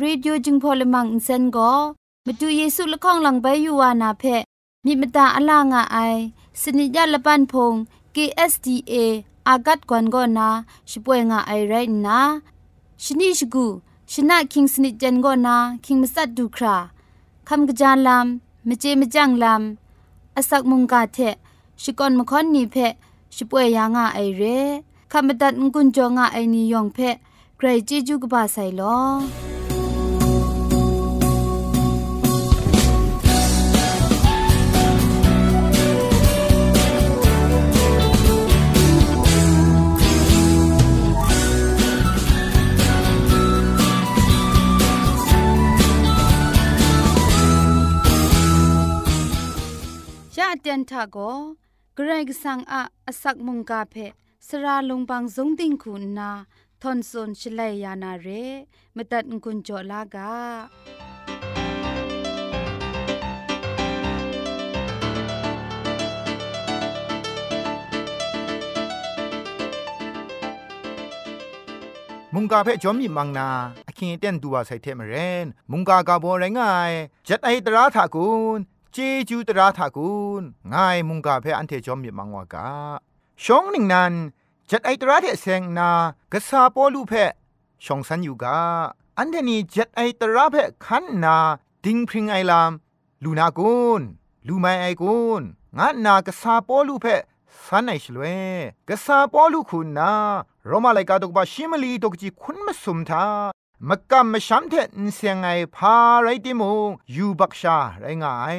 ရေดิโอจึงพอลมังอินเซนก็มาดูเยซูละข้องหลังใบยูวานาเพมีมตาอลางอไอสนิยาละปันพง KSDA อากัดกวนกอนาช่วยงาไอไรนะชนิชกูชนะคิงสนิจันกอนาคิงมัสัดดูคราคำกระจานลำมเจมจังลำอสักมุงกาเทชิกอนมคอนนีเพช่วยยางาไอเรคำมดัดงุนจงาไอนิยองเพใครจีจูกบาไซลอ นทาโกเกรกสังอาอสักมุงกาเพสระลงบางสงติงคุณนาทอนซนชลัยยานาเรมตัดกุญจลากามุงกาเพจอมมีมังนาอคิงเต้นตัวใส่เทมเรนมุงกากาโบไรงายจัดไอตราถากุน เจจูตราถากุนง่ายมุงกาเพออันเทจอมมีมังวากาชองหนึ่งนั้นจัดไอตราเทเซงนากษาปอลูเพชองสันอยู่กาอันเทนี้จัดไอตราเพขันนาดิงพริงไอลามลูนากุนลูไมไอกุนงานนากษาปอลูเพสันไอชลเวกษาปอลูคุณนาโรมาไลกาตกบาชิมลีตกจีคุณมสุมทา มกำมช้ำเทนเสียงไงพาไรติมงยูบักชาไรงาย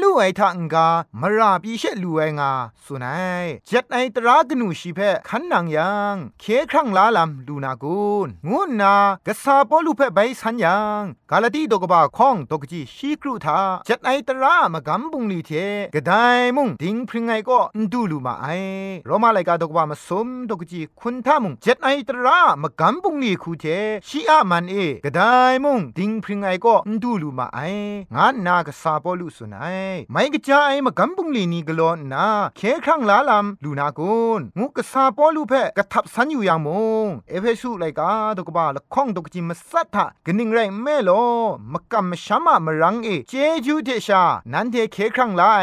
ลู่ไอทังกามราปีเชลู่ไองาสุนัยเจ็ดไอตรากนูชีเพขันนางยังเคครั้งลาลำลูนากุนงูนากษาปอลูเพใบสัญยัง กาลตีดกบาข้องตกจีชีครูทาเจ็ดไอตรามกำบุงลีเทกระไดมุงดิงพริงไงก็ดูลูมาไอโรมาไลกาดกบามาสมตกจีคุณทามุงเจ็ดไอตรามกำบุงลีคูเทชีอามันเอกระไดมุงดิงพริงไงก็ดูลูมาไองานนากษาปอลูสุนัยไม่กระจายมากำบุงลีนีกลอนนาเคครั้งลาลำลูนากุนงูกษาปอลูเพกระทับสันอยู่อย่างมงเอเฟซุไลกาดกบาละข้องตกจีมสัทธะกนิงไรแม่โลมกำมชามะมรังเอเจจูเทชานันเทเคครั้งลา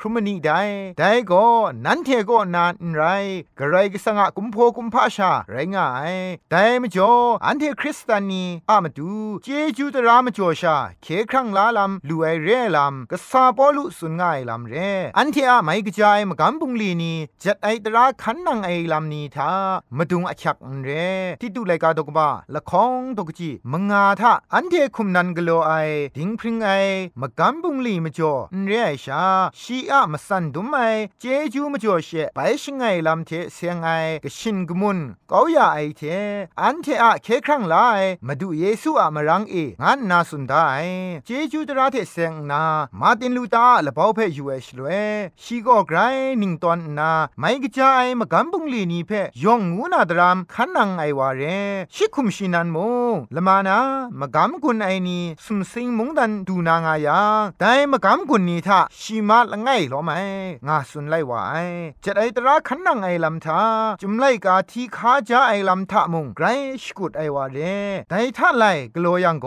ครุมนีได้ได้ก็นันเทก็นานไรกระไรก็สังกุมโพกุมพาชาไรง่ายแต่มจ่ออันเทคริสตานีอามาดูเจจูตรามจ่อชาเคครั้งลาลำลูไอเรลำก็ซาปอลุสุนง่ายลำเรอันเทอะไม่กระจายมกำบุงลีนีจัดไอตราขันนังไอลำนี้ทามาดุงอชักเรที่ดูไลกาดกบ้าละคองตกจีมงาทาอันเทคุมนันกโลไอดิงพริงไอมกำบุงลีมจ่อเรไอชาชีอะมสันดุไมเจจูมจ่อเชไปชิงไงลำเทเสียงไอกชินกมุนก้าวยาไอเทอันเทอะเคครั้งไลมาดูเยซูอะมรังเองานนาสุนได้เจจูตระเทเสียงนามาตินลูตาละเบาเพยูเอชลเวชีก็ไกรนิงตอนนาไม่กระจายมากำบุงลีนีเพยองงูนาดรามขันนังไอวาเรชิคุมชินันโมละมานามากำกุนไอนีสุมสิงมุงดันดูนางายาแต่มากำกุนนีทาชีมาละไงหรอไหมงาสุนไลวายจะไอตราขันนังไอลำทาจุมไลกาทีขาจาไอลำทามุงไกรชกุดไอวาเรแต่ถ้าไลกลัวยังโก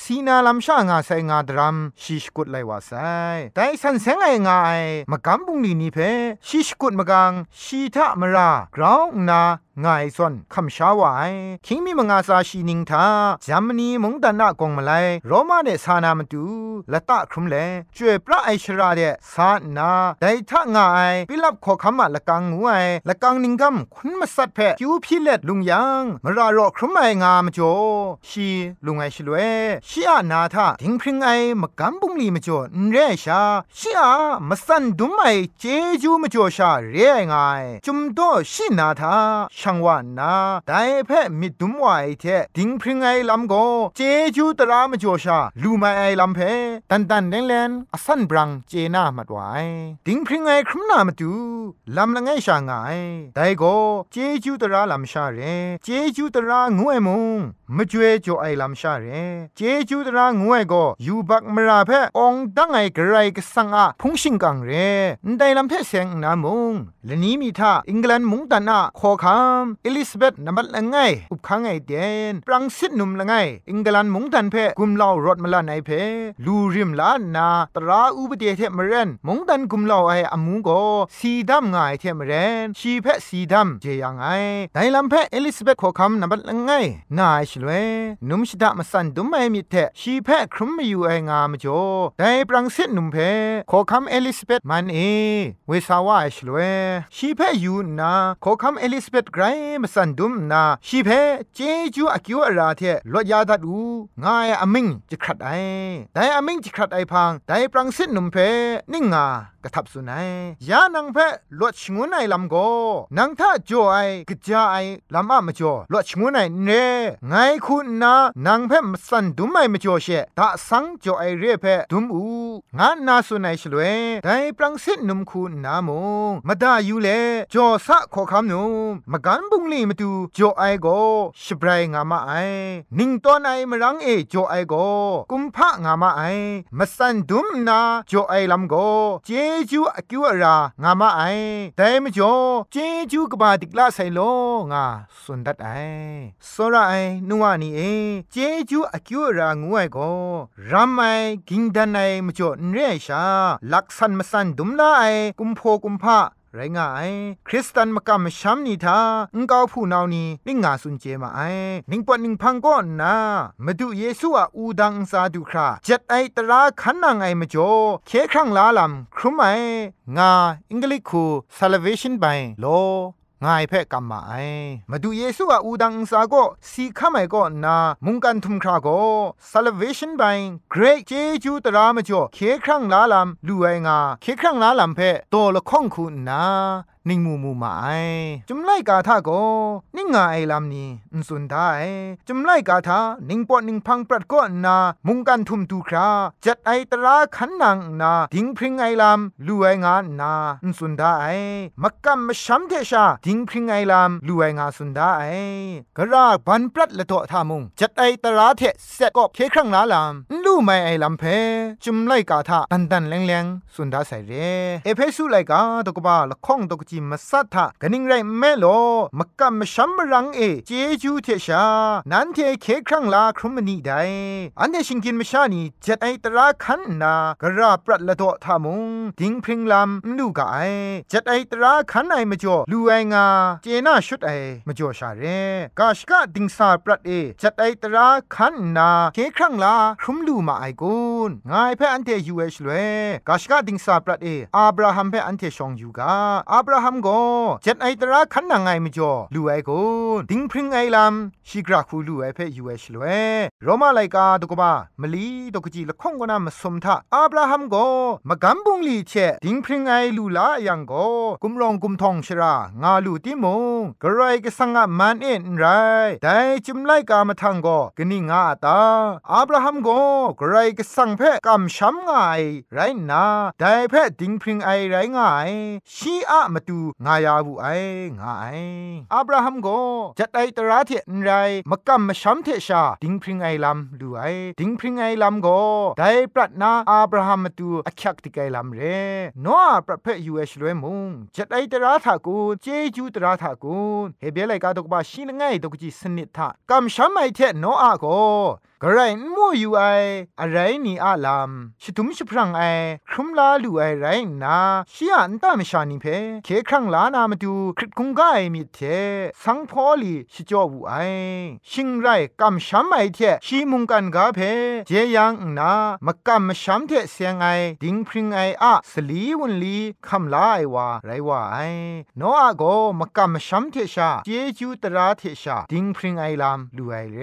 สีนาลำชางาไซงาดรัมชิชกุดไลวาไซแต่สันเซงไองาไอมากำบุงลีนีเพชิชกุดมะกังชีทะมรากราวนาง่ายส่วนคำชาวายคิงมีมงอาซาชีนิงทาจามนีมงดันนากงมาไลโรมาเดสานามตูละตะครุมเลจวยพระไอชราเดสานาไดทะง่ายปิลับขอคำมาละกังงวยละกังนิงกัมคุณมาสัตเพคิวพิเลตลุงยังมรารอครุมไองามจ่อชีลุงไอชลเวชีอานาทาทิงพริงไอมกัมบุงลีมจ่อนเรชาชีอามสันดุมไอเจจูมจ่อชาเรไงจุมโตชีนาทาช่างว่านาแต่เพ่มิดุมวายเทดิงพริงไอลำโกเจจูตรามจ่อชาลูมาไอลำเพตันตันเลงเลนอสันบรังเจนามัดวายดิงพริงไอครุมนามาดูลำละไงชางไงแต่ก็เจจูตราลำชาเรเจจูตรางวยมุงมจวยจ่อไอลำชาเรเจจูตรางวยก็ยูบักมราเพองดังไอกระไรก็สังอาพุงชิงกังเรนไดลำเพเสียงนามุงและนี้มีท่าอังกฤษมุงตันอาขอคำเอลิซาเบธนบัดละไงอุบขังไอเดนปรังสิทนุมละไงอังกฤษมุงตันเพกุมเล่ารถมาละไนเพลูริมลานาตราอุบเดเทมเรนมุงตันกุมเล่าไออมูโกสีดำไงเทมเรนชีเพสีดำเจยังไงไดลำเพเอลิซาเบธขอคำนบัดละไงนายชลเวนุมชิดามาสันดุมไอมิเทชีเพครุมมาอยู่ไองามจ่อไดปรังสิทนุมเพขอคำเอลิซาเบธมันเอเวสาวาชลเวชีเพอยู่นาขอคำเอลิซาเบธกรมาสันดุมนาชีเพเจจูอากิวอาราเทลดยาดัดูงายอมิงจะขัดไอแต่อมิงจะขัดไอพังแต่ปรังสิทนุมเพนิ่งงา กระทับสุนัยยานังเพลวดชงวนไอลำโกนังท่าจ่อไอกะจาไอลำอะมจ่อลวดชงวนไอเนไงคุณนานังเพมสันดุมไอมจ่อเชตะสังจ่อไอเรเพดุมอูงานาสุนัยชลเวแต่ปรังสิทนุมคุณนามงมาดาอยู่เลจ่อสะขอคำนุมกันบุงลีมาดูจ่อไอโกชบรายงามาไอนิงตอนไอมรังเอจ่อไอโกกุมพะงามาไอมาสันดุมนาจ่อไอลำโกเจจูอกิวรางามาไอแต่มจ่อเจจูกบาติกลาไซโลงาสุนดัดไอสระไอนัวนี่เอเจจูอกิวรางวยก็รัมไอกิงดันไอมจ่อเนเรชาลักษันมสันดุมลาไอกุมโพกุมพะ ไรงายคริสตันมกำมชัมนีทาอุงกาวผู้นาวนีนิงาสุนเจมาไอนิงปอนิงพังก้อนนามาดูเยซูอาอูดังซาดูคราจัดไอตราขันนางไอมาจ่อเคครั้งลาลำครุมไองาอิงกลิคู salvation by โล งายเพ่กัมมาไอมาดูเยซูอาอูดังสาก็สีข้าไม่ก็นามุงกันทุมคราก็ salvation by great เจจูตรามจ่อเคครั้งลาลำลูไองาเคครั้งลาลำเพ่โตละข้องคุณนา นิ่งมูมูมาไอจุมไล่กาทาโกนิ่งงาไอลำนี้อุสุนได้จุมไล่กาทานิ่งปอนิ่งพังปรัดก็นา มุงกันทุมตูครา จัดไอตราขันนางนาดิงพริงไอลำลูไองานาอุสุนได้มักกัมมชัมเทชาดิงพริงไอลำลูไองาสุนได้กระรากบันปรัดละโตทามุง จัดไอตราเทเสกอบเคครั้งลาลำลูไม่ไอลำเพจุมไล่กาทาตันตันแรงแรงสุนดาใส่เรเอเพสุไลกาตกบาละข้องตกจมาสัทธะกนิงไรแม่โลมกะมชัมรังเอเจจูเทชา นันเทเคครั้งลาครุมนีไดอันเดชิงกินมชานีเจ็ดไอตราคันนากระปรัดละโตทามุงดิงพริงลำลูกไอเจ็ดไอตราคันไอมจ่อลูไองาเจน่าชุดไอมจ่อชาเรกาชกะดิงสาปรัดเอเจ็ดไอตราคันนาเคครั้งลาครุมลูมาไอกุนงายเพ่อันเทยูเอชเลกาชกะดิงสาปรัดเออับราฮัมเพ่อันเทชองยูกาอับราหัมก็เจ็ดไอตราขันนางไงมจ่อลูไอโกดิงพริงไอลำชีกราคูลู่ไอเพ่ยูเอชลเว โรมาไลกาตกบามลีตกจีละข้องกนามสมทะอับราฮัมโกมกัมบุงลีเชดิงพริงไอลูลายังโกกุมรองกุมทองชรางาลูติมงกระไรก็สังะมันเอ็นไรแต่จุมไลกามาทังโกกนี่งาตาอับราฮัมโกกระไรก็สังเพ่กำช้ำงายไรนาแต่เพดิงพริงไอไรงายชีอะมาตูงายาบุไองาไออับราฮัมโกจัดไอตราเทนไรมะกัมมะชัมเทชาดิงพริงไอลำดูไอดิงพริงไอลำก็ได้ปรัตนาอับราฮัมตูอักยักติไกลำเรโนอาปรัเพยูเอชรวยมุงจัดไอตราทากูเจจูตราทากูเฮเบลไลกาตกบาชินไงตกจีสนิททากำชัมไอเทโนอาโกกระไรมั่วอยู่ไออะไรนี่อาลามชิตุมชิพรังไอครุมลาลูไอไรนาชียอันตามชานิเพเคครั้งลานามาดูคริตคุงกายมิเทสังพอลีชิจอวูไอชิงไรกำช้ำไอเทชีมุงกันกาเพเจยังนามกำช้ำเทเสียงไอดิงพริงไออะสลีวันลีคำลาไอวาไรว่าไอโนอาโกมกำช้ำเทชาเจจูตราเทชาดิงพริงไอลามลูไอเร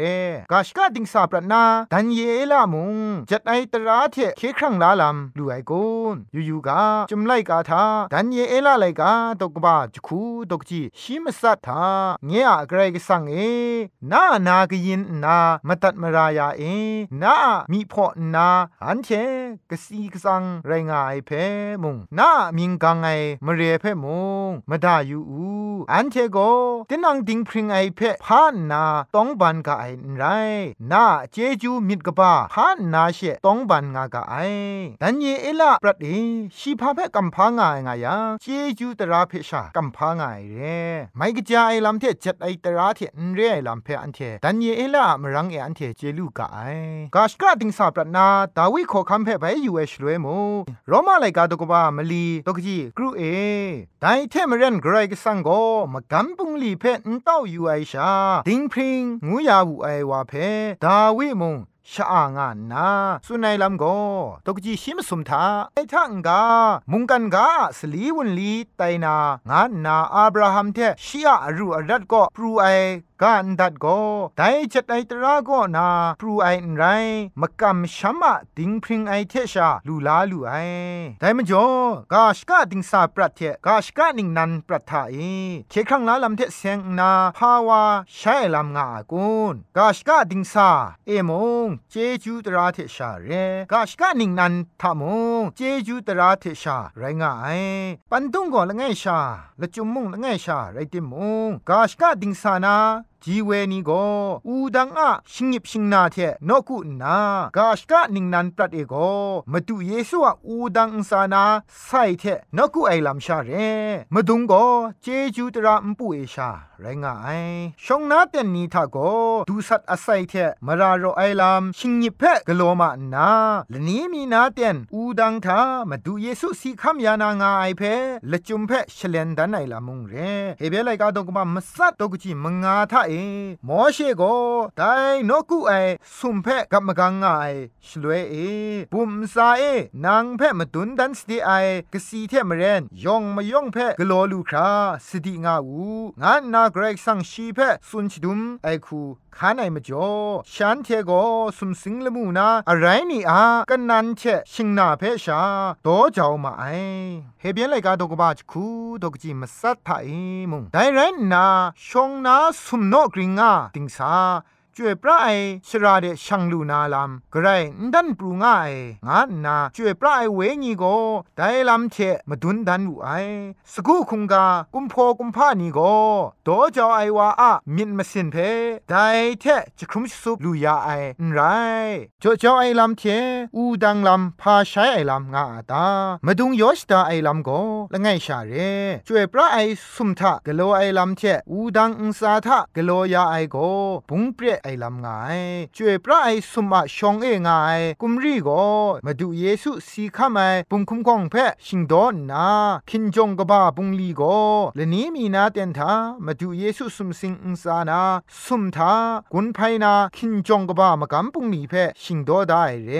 กาชกาดิงซาปรนาดันเยลามุงจัดไอตราเทเคครั้งลาลำลูไอกุนยูยูกาจุมไลกาทาดันเยอลาไลกาตกบาจคูตกจีชิมสัตทาเงียไกรกสังเอ นานากยินนามาตัดมารายาเอ นามีพอนาอันเชกสีกสังไรงายเพมุงนามิงกังไอมเรเพมุงมาดายูอูอันเชโกตินังดิงพริงไอเพพานนาต้องบันกาไอไรนาเจจูมิดกบ้าพานนาเชต้องบันงากาไอดันเยเอลาปรัดเอชีพาเพกัมพางายงายาเจจูตราเพชากัมพางายเรไม่กจาไอลำเทจัดไอตราเทนเรไอลำเพอันเทดันเยเอลามรังเออันเทเจลูกาไอกาชกระติงสาปรัดนาดาวิขอคัมเพไปยูเอชลวยมูโรมาไลกาตกบ้ามลีตกจีกรูเอไดเทมเรนไกรกสังโกมกัมปุงลีเพนเต้ายูไอชาดิงพริงงูยาวูไอวาเพดาวิมงชะอางานนาสุนัยลำโกตกจีชิมสุมทาไอทังกา มุงกันกาสลีวุนลีไตนางานนาอับราฮัมเทชียอรูอรัดก็ปรูไอ กันดัดก็ไดจัดไอตราก็นาปรูไอไรมกำชัมะดิงพริงไอเทชาลูลาลูไอไดมจ่อกาชกะดิงสาปรัตเทกาชกะนิงนันปรัตทาเอเคครั้งลาลำเทเสียงนาภาวาใช้ลำงากุนกาชกะดิงสาเอมงเจจูตราเทชาเรกาชกะนิงนันทามงเจจูตราเทชาไรงาไอปันตุงก็ละไงชาละจุมมุงละไงชาไรติมงกาชกะดิงสานา จีเวนีโกอูดังอะชิงิบชิงนาเทนกุนากาชกะนิงนันปรัดเอโกมาดูเยซูอะอูดังสานาไซเทนกุไอลัมชาเรมาดุงโกเจจูตระมปุเอชาไรงาไอชงนาเตนนีทาโกดูสัตอไซเทมารารอไอลัมชิงยิบเพกโลมานาละนี้มีนาเตนอูดังทามาดูเยซูสีคำยานางาไอเพละจุมเพชเลนดันไอลามุงเรเฮเบลัยกาดงกมามสัตตกจิมงาทาเอเองหมอเชโกไดนกุไอสุมเพกับมกังอายชลวยเอปุมซาเอนางเพมตุนดันสติไอกสีเทมเรนยองมายองเพกลอลูคราสติงาอูงานนาเกรกสังชีเพสุนชดุมไอคูข้าในมาจ่อฉันเทโกสุมสิงละมูนาอะไรนี่อากันนันเชชิงนาเพชาโตเจ้ามาไอเฮเบียนเลกาดกบาจคูดกจีมสัตไทมุงไดเรนนาชงนาสุมโนกริงงะติงสา จ่วยพระไอชราเดชังลูนาลามกระไรดันปรูง่ายงานนาจ่วยพระไอเวญีโกไดลำเชมาดุนดันอูไอสกูคุงกากุมโพกุมพานีโกโตจอไอวาอะมินมาสินเพไดเทจะครุมสุบลูยาไอไรจอจอไอลำเทอูดังลำพาใช้ไอลำงาตามาดุงยอสตาไอลำโกละไงชาเรจ่วยพระไอสุมทะกะโลไอลำเทอูดังอุสาทะกะโลยาไอโกบุงเปรไอลำงายจ่วยพระไอสุมาชองเองายกุมรีโกมาดูเยซูสีข้ามาปุงคุ้มกองเพชิงดอนนาคินจงกบ้าปุงลีโกและนี้มีนาเตนทามาดูเยซูสุมสิงอุสานาสุมทากุนไพนาคินจงกบ้ามากำปุงลีเพชิงดอได้เร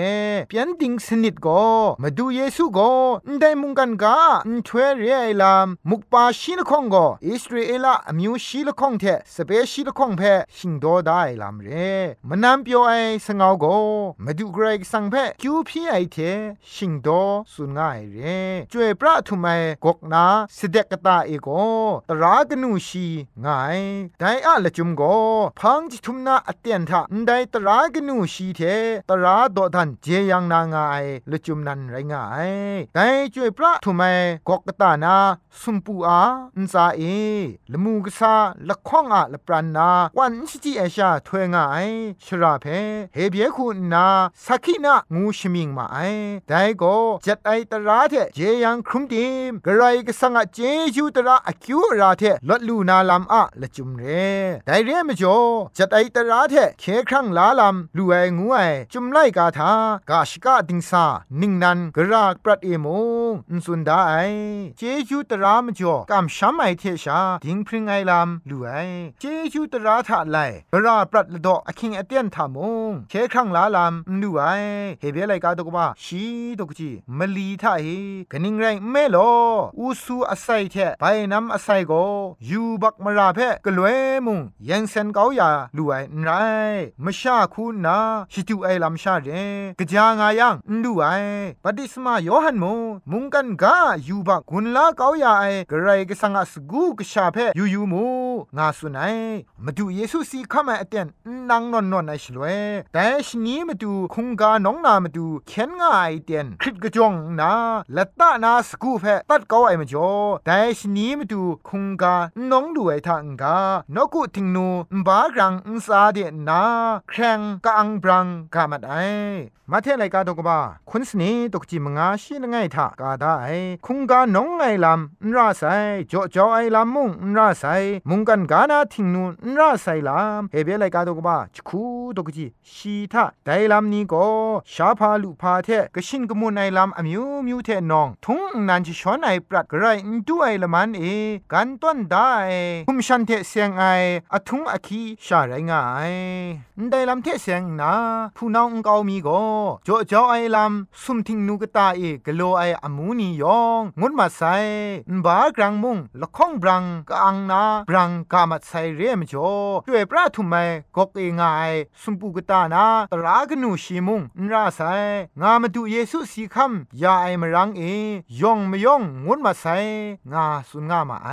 เปียนดิงสนิดโกมาดูเยซูโกนได้มุงกันกาอนทเวเรไอลามมุกปาชีลคองโกอิสราเอลอมิวชีลคองเทสเปชีลคองเพชิงดอได้ลามเรมนำเปียวไอสงเอาโกมาดูเกรสังเพคิวพีไอเทชิงโดสุนง่ายเรจวยพระทุไมกกนาสเดกตาเอโกตรากนูชีง่ายไดอะละจุมโกพังจิทุมนาอเตียนทะไดตรากนูชีเทตราโดดันเจยังนางายละจุมนันไรง่ายไดจวยพระทุไมกกตานาสุมปูอาอินซาเอละมูกษาละข้องอะละปรันนาวันสิจิเอชาถวยง่ายชราเพเฮเบียคุณนาสักินะงูชมิงมาไอแต่ก็จัดไอตราเทเจยังครุมดิมกระไรก็สังอะเจจูตระอคิวราเทลดลูนาลำอะละจุมเรแต่เรียมจ่อจัดไอตราเทเคครั้งลาลำลูไองูไอจุมไลกาทากาชกาดิงซานิงนันกรากปรัดเอมงอุนสุนดาไอเจจูตรามจ่อกำช้ำไอเทชาดิงพริงไอลำลูไอเจจูตราทะไลกราปรัดละดออคิงอเตียนทามงเคครั้งลาลำนูไอเฮเบลัยกาตกบ้าชีตกจีมลีทาเฮกนิงไรเมลออูซูอไซเทไปนำอไซโกยูบักมราเพกลวยมุงยังเซนเกาอย่าลูไอไรมชาคูนาชิตูไอลำชาเรกะจางายังนูไอปฏิสมาโยฮันโมมุงกันกายูบักกุนลาเกาอย่าไอกระไรกะสังอสกูกะชาเพยูยูมูงาสุนัยมาดูเยซูสีข้ามาเตียนนางนนนนไอชลวยแต่ชนี้มาดูคงกาน้องนามาดูเข็นง่ายเตียนคิดกระจงนาละตานาสกูเพตัดเกาไอมาจ่อแต่ชนี้มาดูคงกาน้องดูไอทางกานกุทิงนูบากรังอุสาเดนาแข่งกะอังบรังกามัดไอ มาเทไลกาตกบ้าคุณสนีตกจิมงาชีละไงทากาได้คงกาน้องไอลำนราไซจ่อจ่อไอลำมุงนราไซมุงกันกานาทิงนูนราไซลำเฮเบไลกาตกบ้าชคูตกจิชีทาไดลำนี้ก็ชาพาลุพาเทกชินกมุนไอลำอมิวมิวเทนอง ทุงนันจิชอนไอปรัดกรไรดูไอละมันเอกันต้นได้คุมชันเทเสียงไออทุงอคีชาไรงายไดลำเทเสียงนาผู้น้องเกามีก็จ่อจอไอลำสุมทิงนูกตาเอกโลไออมูนียองงุนมาไซบากรังมุงละข้องบรังกอังนาบรังกามัดไซเรียมจ่อด้วยพระทุมไมก็กเองไงสุมปูกตานาตรากนูชิมุงนราไซงามาดูเยซูสีคำยาไอมรังเอยองมยองงุนมาไซงาสุนงามาไอ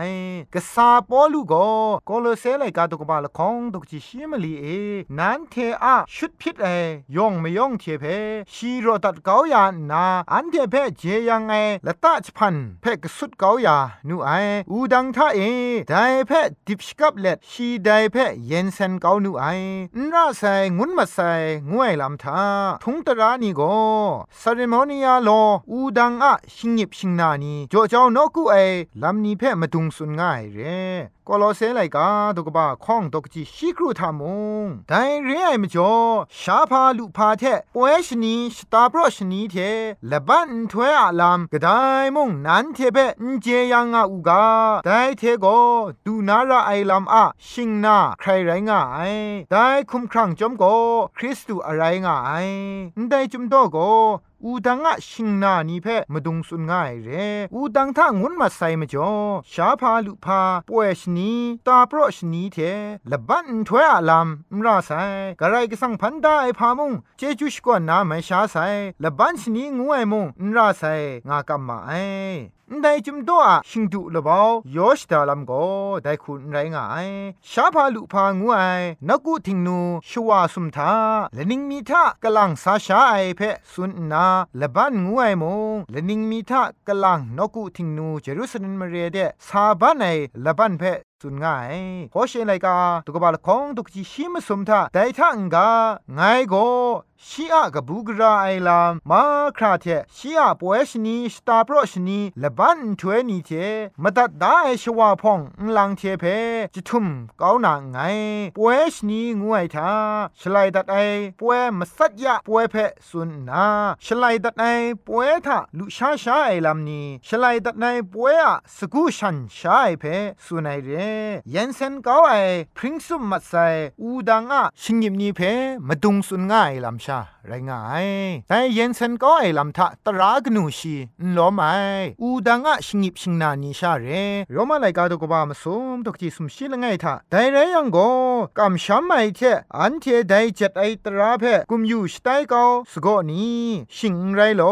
กษาปอลูกโกโลเซไลกาตุกบาละคองตุกจิชิมลีเอนันเทอะชุดพิษเอยองมยองเทเพชีโรตัดเกาอยานาอันเทเพเจยังไงละตาชพันเพกสุดเกาอยานูไออูดังท่าเอไดเพดิบชกับเล็ดชีไดเพเย็นเซนเกานูไอนราไซงุนมาไซงวยลำทาทุงตรานีโกซารโมนียาโลอูดังอะชิงยิบชิงนานีจ่อเจ้านกูไอลำนี้เพมาดุงสุนง่ายเร กลอเซไลกาตุกบ้าข้องตกจีชิกรูทามุงไดเรียไอมจ่อชาพาลุพาเทป่วยชนีสตาบรอชนีเทละบันถวยอาลามกะไดมุงนันเทเปอินเจยังอาอูกาไดเทโกดูนาราไอลามอะชิงนาใครไรง่ายไดคุมครังจอมโกคริสตูอะไรง่ายไดจุมโตโก อูดังอะชิงนานีเพมาดุงสุนง่ายเรอูดังท่างุนมาใส่มาจ่อชาพาลุพาป่วยชนีตาโปรชนีเทละบันถวยอาลามมราไซกะไรก็สังพันได้พามุงเจจุชกว่านาไม่ชาไซละบันชนีงวยมุงมราไซงากำมาไอ ได้จุมตัวชิงดุละบอยอชดาลัมโกได้คุณไรงายชาพาลุพางูไอนกกูทิงนูชวาสุมทาและนิงมีทากะลังสาชาไอเพสุนนาละบันงูไอมงและนิงมีทากะลังนกกูทิงนูเยรูซาเล็มาเรเดซาบันไอละบันเพสุนง่ายโคเชนไลกาตุกบาลคงตุกจิชิมสมทาไดทังกาไงโก ชีอะกบูกราไอลามมาคราเทชีอะป่วยชนีสตาร์ปรชนีละบันถวยนีเทมตัดได้ชวาพองลังเทเพจิทุมก้าวนางไงป่วยชนีงวยทาชลายดัดไอป่วยมสัดยะป่วยเพสุนนาชลายดัดไอป่วยทาลุชาชาไอลามนีชลายดัดไอป่วยอะสกูชันชาไอเพสุนไอเรยันเซนก้าวไอพริ้งซุมมัดไซอูดังอะชิงยิมนีเพมาดุงสุนง่ายลำชาไรงายแต่เยันเซนก็ไอลำทะตรากนูชีนล้อม่อูดังอะชิงิบชิงนานีชาเรโรมาไลกาตกบามสมตกที่สมชิลงไงทะแต่ไรยังก็กำช้ำไม่เทอันเทได้จัดไอตราเพกุมอยู่สไตเกาสกอนี้ชิงไรโล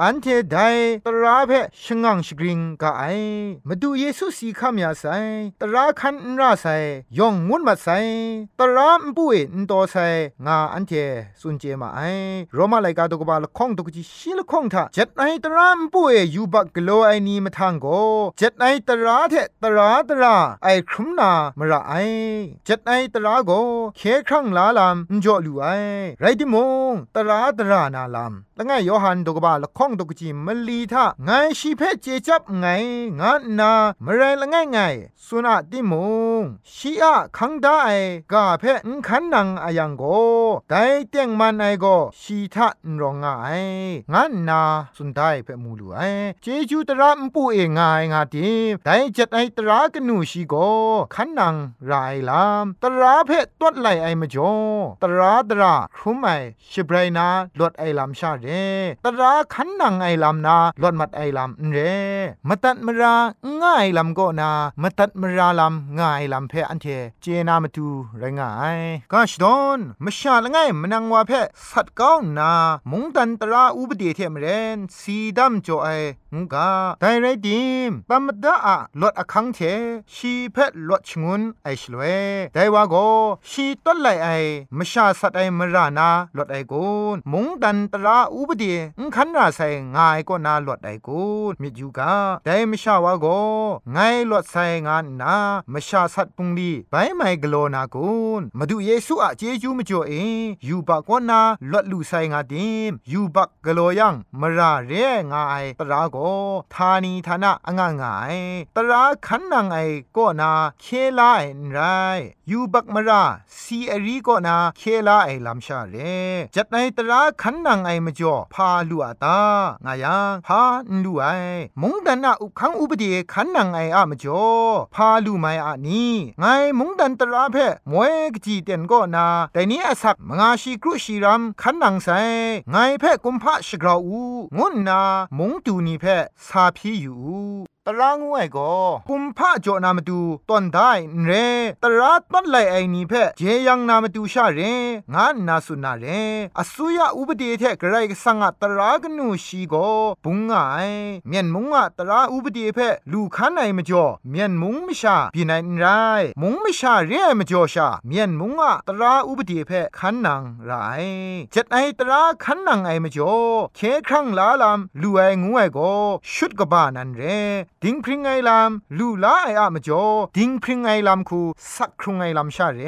อันเทได้ตราเพชงังชกริงกาไอมาดูเยซูสีคำยาไซตราคันนราไซยองงุนมาไซตรามปุยนโตไซงาอันเทสุนเจมาไอโรมาไลกาตกบาลคองตกจิชิลคองทาเจ็ดไอตรามปุยยูบักกโลไอนีมาทางโกเจ็ดไอตราเทตราตราไอครุมนามระไอเจ็ดไอตราโกเคครั้งลาลามจ่อลูไอไรดิมงตราตรานาลามละไงโยฮันตกบาลคองตกจิมลีทาไงชีเพเจจับไงงานนามไรละไงไงสุนาติมงชีอะคังได้กาเพนขันนังอายังโกไดเตียงมันไอโกชีทะนรองไงงานนาสุนไดเพมูลูไอเจจูตระมปูเองายงาติไดจัดไอตรากนูชีโกขันนังรายลามตราเพตวดไหลไอมจ่อตราตราครุมไอชิบไรนาลวดไอลามชาเรตราขันนังไอลามนาลวดมัดไอลามเรมตัดมราง่ายลำก็นามตัดมราลำง่ายลำเพอันเทเจนามาตูไรงายกาชดอนมชาละไงมนังวาเพสัตก้าวนา มุงตันตราอุบดีเทมเรนสีดำจ่อไองกาไดไรดิมปัมดาอะลดอคังเทชีเพลดชงุนไอชลเวไดวาโกชีต้นไหลไอมชาสัตไอมรานาลดไอกูนมุงตันตราอุบดีงคันราไซงายก็นาลดไอกูนมิจูกาไดมชาวาโกไงลดไซงานนามชาสัตปุงลีไปไม่กโลนากูนมาดูเยซูอะเจจูมจ่อเอยูบากวนาลดลูไซงาดิมยูบักกโลยังมราเรงายตราโกทานีทานะอ่างงายตราขันนางไอก็นาเคลาไอไรยูบักมราซีอรีก็นาเคลาไอลำชาเรจัดในตราขันนางไอมจ่อพาลูอาตางายังพาลูไอมงดันนาอุคังอุปเดขันนางไออะมจ่อพาลูไมอะนีไงมงดันตราเพมวยกจีเต็นก็นาแต่นี้อสักมงาชีครุชีรำขันนางไซไงแพกุมพะชกราอูงุนนามงตูนีแพซาพีอยู่ตรางวยก็คุมพระจอนามาดูตอนได้เรตราต้นไหลไอนี้เพเจยังนามาดูชาเรงานนาสุนาเรอสุยาอุปเดเทกไรกสังตรากนูชีก็ปุงไงเมียนมุงอะตราอุปเดเพลูคันไอมจ่อเมียนมุงมิชาปีนันไรมุงมิชาเรียมจ่อชาเมียนมุงอะตราอุปเดเพคันนังไรเจ็ดไอตราคันนังไอมจ่อเคครั้งลาลามลูไองูไอก็ชุดกบ้านันเร ดิงพริงไอลำลูลาไออะมจ่อดิงพริงไอลำคูสักครุงไอลำชาเร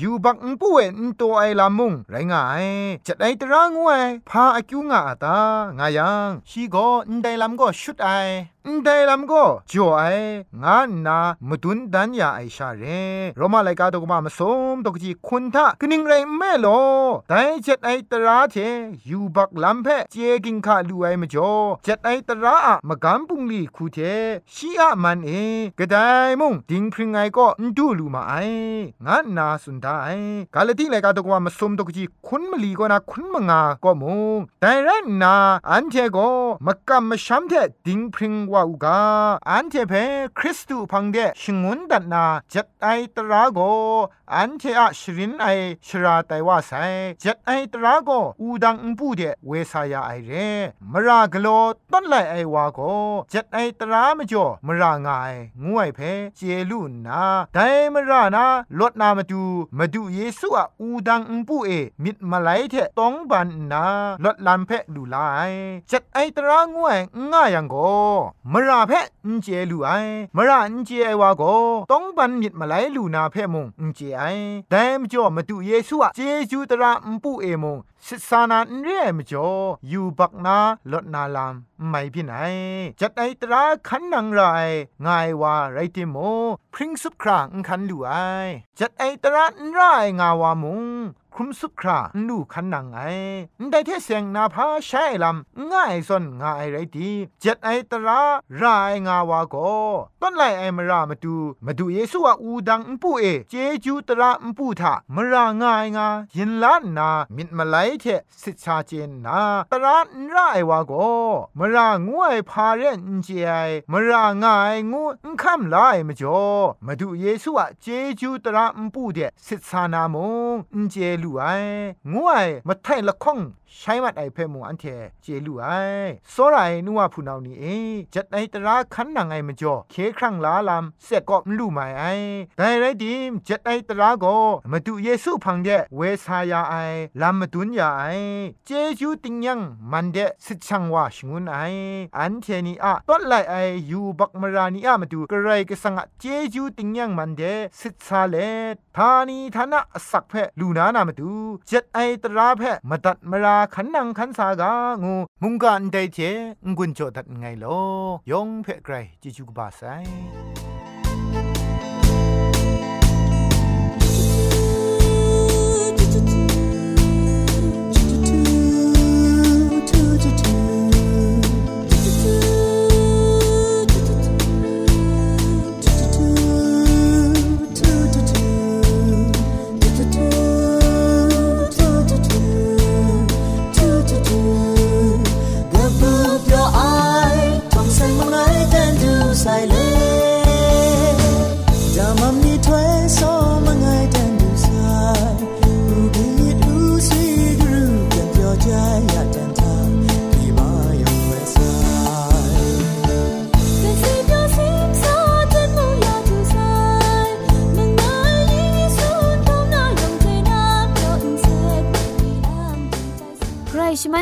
ยูบักอุป่วยอุตัวไอลำมุงไรงายจัดไอตรางวยพาอากิวงาตางายังชีโกอุนไดลำก็ชุดไอ อุนไดลามก็จ่อไองานนามดุนดันยาไอชาเรโรมาไลกาตกมามาสมตกจีคุณทะกนิงไรแม่โลแต่เจัดไอตราเทยูบักลามเพเจกิงคาลูไอมจ่อจัดไอตราอะมกำปุงลีคูเทชีอะมันเอกระไดมุงดิงพริงไงก็ดูลูมาไองานนาสุนดาไอกาลติเลกาตกว่ามาสมตกจีคุณมลีก็นาคุณมงาก็มุงแต่ไรนาอันเทก็มกำมชัมเทดิงพริงว่าอุกาอันเทเพคริสตูพังเดชงุนดันนาจัดไอตราโก อันเทอะชรินไอชราไตว่าไซจัดไอตราโกอูดังอุปูเดเวสายาไอเรมรากโลต้นไลไอวาโกจัดไอตรามจ่อมรางายงวยเพเจลุนาไดมรานาลดนามาดูมาดูเยซูอะอูดังอุปูเอมิดมาไลเทต้องบันนาลดลันเพดูไลจัดไอตรางวยง่ายังโกมราเพอนเจลูไอมราอนเจไอวาโกต้องบันมิดมาไลลูนาเพมงอนเจไอไดมจ่อมาดูเยซูอะเจจูตระอุปูเอมง สิสานาเรียมจ่ออยู่บักนาลดนาลามไม่พี่ไหนจัดไอตราขันนังไรง่ายว่าไรติโม พริ้งสุบครางคันดูไอจัดไอตราไรงาวามุงครุมสุคราลูขันนังไอได้เทเสงนาพาใช้ลำง่ายสนง่ายไรดีจัดไอตรารายงาวาโกต้นไลไอมารามาดูมาดูเยซูว่าอูดังอุปูเอเจจูตราอุปูทามราง่ายงายินล้านนามิดมาไลเทสิชาเจนนาตระนรไอวาโกมรางวยพาเรนเจไอมรางายงูคำไลมจ่อมาดูเยซูอะเจจูตระอุปูเดสิชานามงเจลูไองวยมาไทละข้อง ใช้มัดไอเพ่มูอันเทเจลูไอโซไรนัวผู้นานี้เอจัดไอตราขันนังไอมจ่อเคครั้งลาลามเสกก็มลูไม่ไอแต่ไรดิมจัดไอตราโกมาดูเยซูพังเดเวสายาไอลามมาดุนยาไอเจจูติงยังมันเดสิชังว่าชงุนไออันเทนีอะต้นไลไอยูบักมรานีอะมาดูกระไรก็สังะเจจูติงยังมันเดสิซาเลทานีทานะสักเพลูนานามาดูจัดไอตราเพมาตัดมราขันนังขันสากางูมุงกันไดเจงุนโจดัดไงลอยองเพไกรจิจุกบาไซ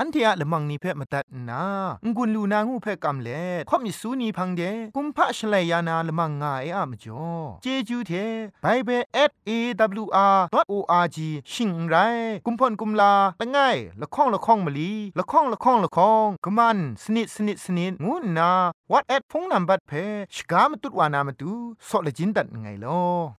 อันเทียละมังนิเพ่มาตัดนางุนลูนางูเพ่กำเล่ข่อมิสูนีพังเดกุมพะชเลยานาละมังงาเออะมจ่อเจจูเทไบเบิล @awr.org ชิงไรกุมพ่นกุมลาละง่ายละข้องละข้องมะลีละข้องละข้องละข้องกะมันสนิดสนิดสนิดงูนา what at พงนัมบัดเพ่ชกามตุดวานามตุซอเลจินดัดไงลอ